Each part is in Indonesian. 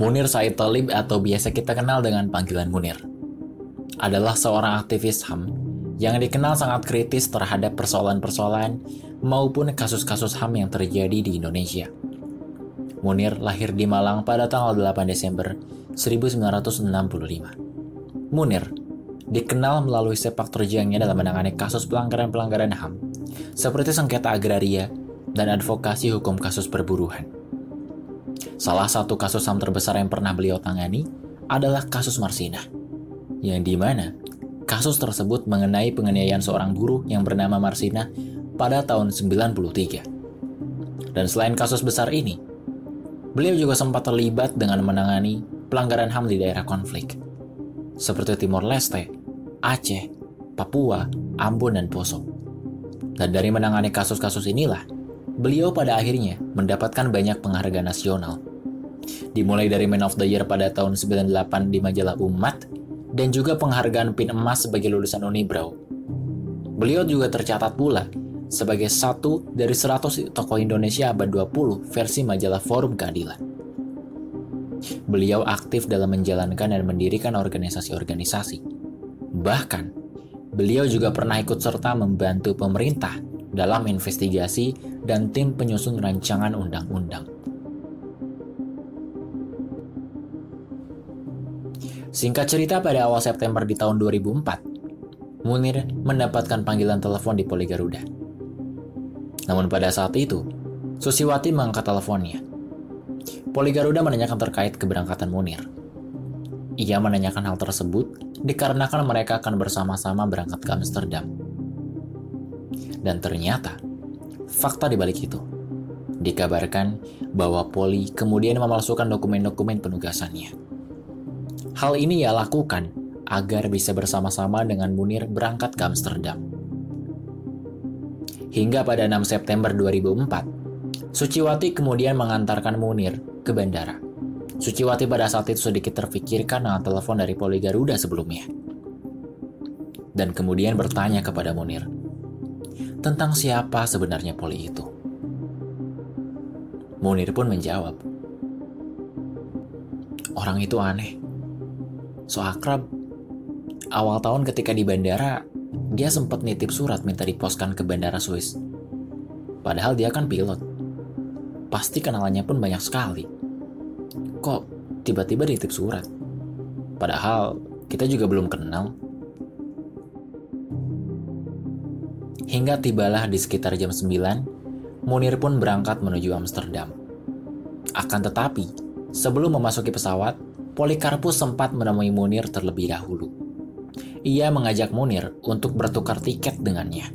Munir Said Talib atau biasa kita kenal dengan panggilan Munir adalah seorang aktivis HAM yang dikenal sangat kritis terhadap persoalan-persoalan maupun kasus-kasus HAM yang terjadi di Indonesia. Munir lahir di Malang pada tanggal 8 Desember 1965. Munir dikenal melalui sepak terjangnya dalam menangani kasus pelanggaran-pelanggaran HAM, seperti sengketa agraria dan advokasi hukum kasus perburuhan. Salah satu kasus HAM terbesar yang pernah beliau tangani adalah kasus Marsinah, yang di mana kasus tersebut mengenai penganiayaan seorang buruh yang bernama Marsinah pada tahun 93. Dan selain kasus besar ini, beliau juga sempat terlibat dengan menangani pelanggaran HAM di daerah konflik, seperti Timor Leste, Aceh, Papua, Ambon, dan Poso. Dan dari menangani kasus-kasus inilah, beliau pada akhirnya mendapatkan banyak penghargaan nasional dimulai dari Man of the Year pada tahun 98 di majalah Umat, dan juga penghargaan PIN emas sebagai lulusan Unibrau. Beliau juga tercatat pula sebagai satu dari 100 tokoh Indonesia abad 20 versi majalah Forum Keadilan. Beliau aktif dalam menjalankan dan mendirikan organisasi-organisasi. Bahkan, beliau juga pernah ikut serta membantu pemerintah dalam investigasi dan tim penyusun rancangan undang-undang. Singkat cerita pada awal September di tahun 2004, Munir mendapatkan panggilan telepon di Poli Garuda. Namun pada saat itu, Susiwati mengangkat teleponnya. Poli Garuda menanyakan terkait keberangkatan Munir. Ia menanyakan hal tersebut dikarenakan mereka akan bersama-sama berangkat ke Amsterdam. Dan ternyata, fakta di balik itu, dikabarkan bahwa Poli kemudian memalsukan dokumen-dokumen penugasannya. Hal ini ia lakukan agar bisa bersama-sama dengan Munir berangkat ke Amsterdam. Hingga pada 6 September 2004, Suciwati kemudian mengantarkan Munir ke bandara. Suciwati pada saat itu sedikit terfikirkan dengan telepon dari Poli Garuda sebelumnya. Dan kemudian bertanya kepada Munir, tentang siapa sebenarnya Poli itu. Munir pun menjawab, orang itu aneh so akrab. Awal tahun ketika di bandara, dia sempat nitip surat minta diposkan ke bandara Swiss. Padahal dia kan pilot. Pasti kenalannya pun banyak sekali. Kok tiba-tiba nitip surat? Padahal kita juga belum kenal. Hingga tibalah di sekitar jam 9, Munir pun berangkat menuju Amsterdam. Akan tetapi, sebelum memasuki pesawat, Polikarpus sempat menemui Munir terlebih dahulu. Ia mengajak Munir untuk bertukar tiket dengannya.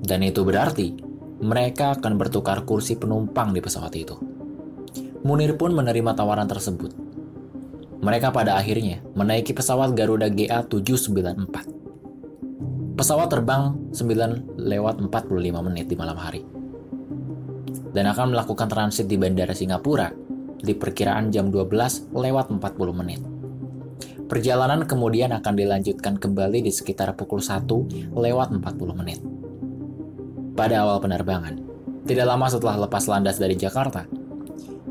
Dan itu berarti mereka akan bertukar kursi penumpang di pesawat itu. Munir pun menerima tawaran tersebut. Mereka pada akhirnya menaiki pesawat Garuda GA 794. Pesawat terbang 9 lewat 45 menit di malam hari. Dan akan melakukan transit di Bandara Singapura di perkiraan jam 12 lewat 40 menit. Perjalanan kemudian akan dilanjutkan kembali di sekitar pukul 1 lewat 40 menit. Pada awal penerbangan, tidak lama setelah lepas landas dari Jakarta,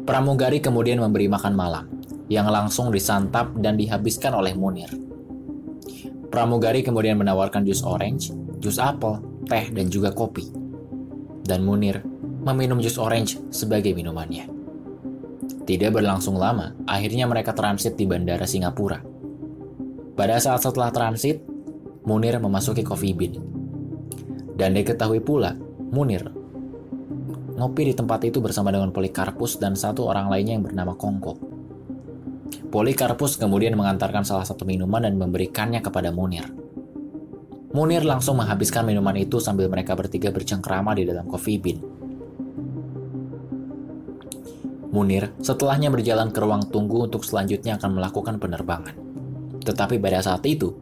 pramugari kemudian memberi makan malam yang langsung disantap dan dihabiskan oleh Munir. Pramugari kemudian menawarkan jus orange, jus apel, teh, dan juga kopi. Dan Munir meminum jus orange sebagai minumannya. Tidak berlangsung lama, akhirnya mereka transit di Bandara Singapura. Pada saat setelah transit, Munir memasuki Coffee Bean. Dan diketahui pula, Munir ngopi di tempat itu bersama dengan Polikarpus dan satu orang lainnya yang bernama Kongko. Polikarpus kemudian mengantarkan salah satu minuman dan memberikannya kepada Munir. Munir langsung menghabiskan minuman itu sambil mereka bertiga bercengkrama di dalam coffee bean. Munir setelahnya berjalan ke ruang tunggu untuk selanjutnya akan melakukan penerbangan. Tetapi pada saat itu,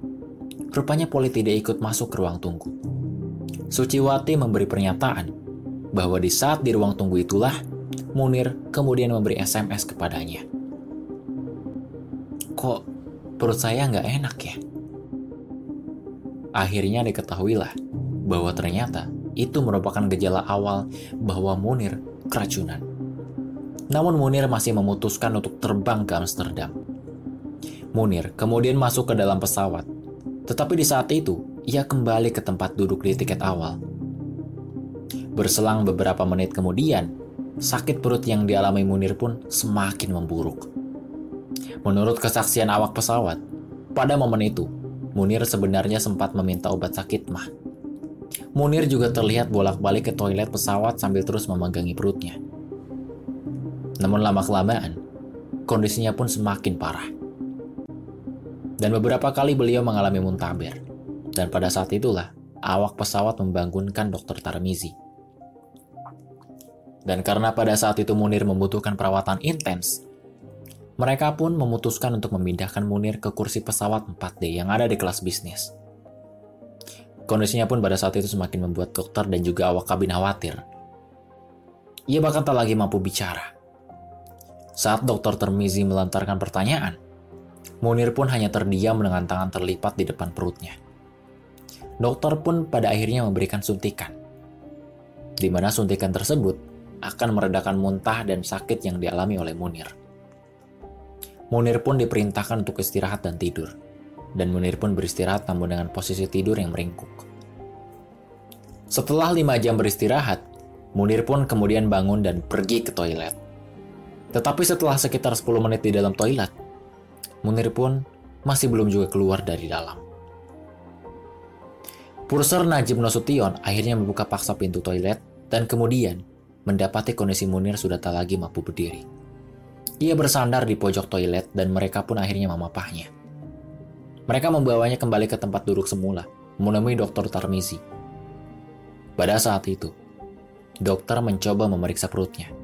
rupanya Poli tidak ikut masuk ke ruang tunggu. Suciwati memberi pernyataan bahwa di saat di ruang tunggu itulah Munir kemudian memberi SMS kepadanya. Kok perut saya nggak enak ya? Akhirnya diketahuilah bahwa ternyata itu merupakan gejala awal bahwa Munir keracunan. Namun Munir masih memutuskan untuk terbang ke Amsterdam. Munir kemudian masuk ke dalam pesawat. Tetapi di saat itu, ia kembali ke tempat duduk di tiket awal. Berselang beberapa menit kemudian, sakit perut yang dialami Munir pun semakin memburuk. Menurut kesaksian awak pesawat, pada momen itu, Munir sebenarnya sempat meminta obat sakit mah. Munir juga terlihat bolak-balik ke toilet pesawat sambil terus memegangi perutnya. Namun lama-kelamaan, kondisinya pun semakin parah. Dan beberapa kali beliau mengalami muntaber. Dan pada saat itulah, awak pesawat membangunkan Dr. Tarmizi. Dan karena pada saat itu Munir membutuhkan perawatan intens, mereka pun memutuskan untuk memindahkan Munir ke kursi pesawat 4D yang ada di kelas bisnis. Kondisinya pun pada saat itu semakin membuat dokter dan juga awak kabin khawatir. Ia bahkan tak lagi mampu bicara. Saat dokter Termizi melantarkan pertanyaan, Munir pun hanya terdiam dengan tangan terlipat di depan perutnya. Dokter pun pada akhirnya memberikan suntikan, di mana suntikan tersebut akan meredakan muntah dan sakit yang dialami oleh Munir. Munir pun diperintahkan untuk istirahat dan tidur, dan Munir pun beristirahat namun dengan posisi tidur yang meringkuk. Setelah lima jam beristirahat, Munir pun kemudian bangun dan pergi ke toilet. Tetapi setelah sekitar 10 menit di dalam toilet, Munir pun masih belum juga keluar dari dalam. Purser Najib Nasution akhirnya membuka paksa pintu toilet dan kemudian mendapati kondisi Munir sudah tak lagi mampu berdiri. Ia bersandar di pojok toilet dan mereka pun akhirnya memapahnya. Mereka membawanya kembali ke tempat duduk semula, menemui Dr. Tarmizi. Pada saat itu, dokter mencoba memeriksa perutnya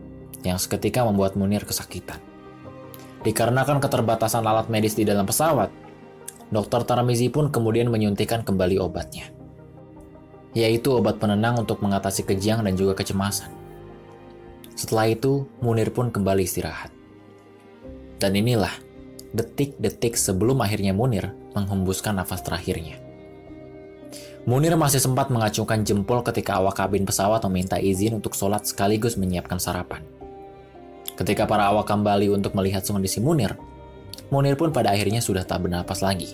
yang seketika membuat Munir kesakitan. Dikarenakan keterbatasan alat medis di dalam pesawat, Dr. Tarmizi pun kemudian menyuntikkan kembali obatnya, yaitu obat penenang untuk mengatasi kejang dan juga kecemasan. Setelah itu, Munir pun kembali istirahat. Dan inilah detik-detik sebelum akhirnya Munir menghembuskan nafas terakhirnya. Munir masih sempat mengacungkan jempol ketika awak kabin pesawat meminta izin untuk sholat sekaligus menyiapkan sarapan. Ketika para awak kembali untuk melihat kondisi Munir, Munir pun pada akhirnya sudah tak bernapas lagi.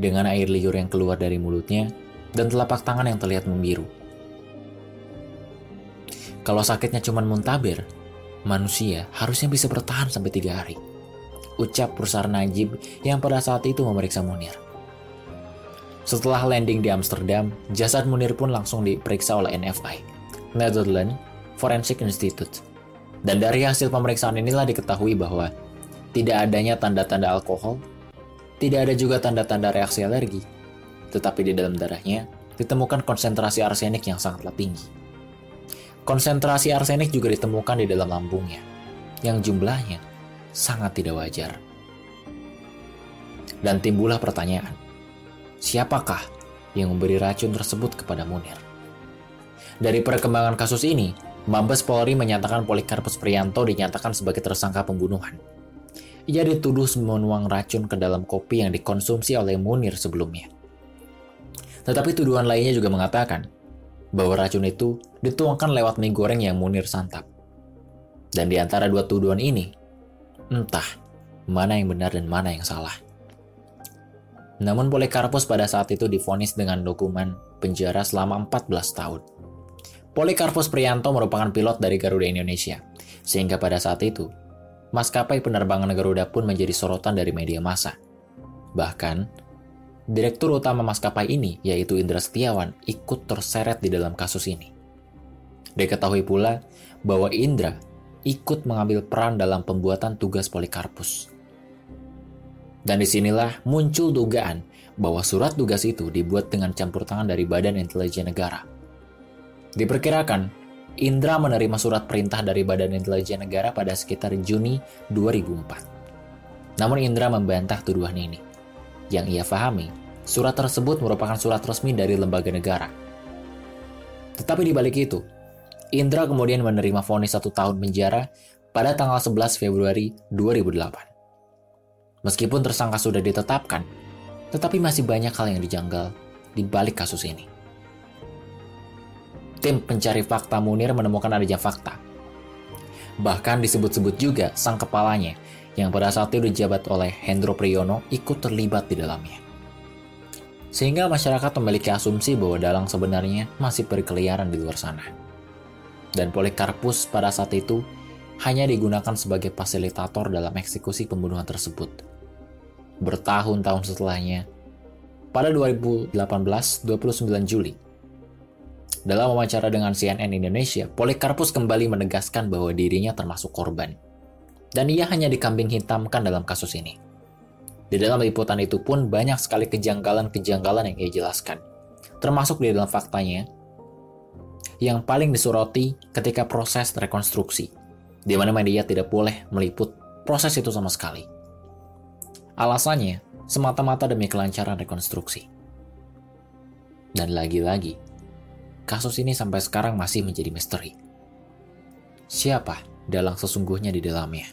Dengan air liur yang keluar dari mulutnya dan telapak tangan yang terlihat membiru. Kalau sakitnya cuma muntaber, manusia harusnya bisa bertahan sampai tiga hari. Ucap Pursar Najib yang pada saat itu memeriksa Munir. Setelah landing di Amsterdam, jasad Munir pun langsung diperiksa oleh NFI, Netherlands Forensic Institute, dan dari hasil pemeriksaan inilah diketahui bahwa tidak adanya tanda-tanda alkohol, tidak ada juga tanda-tanda reaksi alergi, tetapi di dalam darahnya ditemukan konsentrasi arsenik yang sangatlah tinggi. Konsentrasi arsenik juga ditemukan di dalam lambungnya, yang jumlahnya sangat tidak wajar. Dan timbullah pertanyaan, siapakah yang memberi racun tersebut kepada Munir? Dari perkembangan kasus ini, Mabes Polri menyatakan Polikarpus Prianto dinyatakan sebagai tersangka pembunuhan. Ia dituduh menuang racun ke dalam kopi yang dikonsumsi oleh Munir sebelumnya. Tetapi tuduhan lainnya juga mengatakan bahwa racun itu dituangkan lewat mie goreng yang Munir santap. Dan di antara dua tuduhan ini, entah mana yang benar dan mana yang salah. Namun Polikarpus pada saat itu difonis dengan dokumen penjara selama 14 tahun. Polikarpus Prianto merupakan pilot dari Garuda Indonesia, sehingga pada saat itu, maskapai penerbangan Garuda pun menjadi sorotan dari media massa. Bahkan, direktur utama maskapai ini, yaitu Indra Setiawan, ikut terseret di dalam kasus ini. Diketahui pula bahwa Indra ikut mengambil peran dalam pembuatan tugas Polikarpus. Dan di sinilah muncul dugaan bahwa surat tugas itu dibuat dengan campur tangan dari Badan Intelijen Negara Diperkirakan, Indra menerima surat perintah dari Badan Intelijen Negara pada sekitar Juni 2004. Namun Indra membantah tuduhan ini. Yang ia pahami, surat tersebut merupakan surat resmi dari lembaga negara. Tetapi di balik itu, Indra kemudian menerima vonis satu tahun penjara pada tanggal 11 Februari 2008. Meskipun tersangka sudah ditetapkan, tetapi masih banyak hal yang dijanggal di balik kasus ini tim pencari fakta Munir menemukan adanya fakta Bahkan disebut-sebut juga sang kepalanya, yang pada saat itu dijabat oleh Hendro Priyono ikut terlibat di dalamnya. Sehingga masyarakat memiliki asumsi bahwa dalang sebenarnya masih berkeliaran di luar sana. Dan Polikarpus pada saat itu hanya digunakan sebagai fasilitator dalam eksekusi pembunuhan tersebut. Bertahun-tahun setelahnya, pada 2018, 29 Juli, dalam wawancara dengan CNN Indonesia, Polikarpus kembali menegaskan bahwa dirinya termasuk korban. Dan ia hanya dikambing hitamkan dalam kasus ini. Di dalam liputan itu pun banyak sekali kejanggalan-kejanggalan yang ia jelaskan. Termasuk di dalam faktanya, yang paling disoroti ketika proses rekonstruksi, di mana media tidak boleh meliput proses itu sama sekali. Alasannya, semata-mata demi kelancaran rekonstruksi. Dan lagi-lagi, kasus ini sampai sekarang masih menjadi misteri. Siapa dalang sesungguhnya di dalamnya?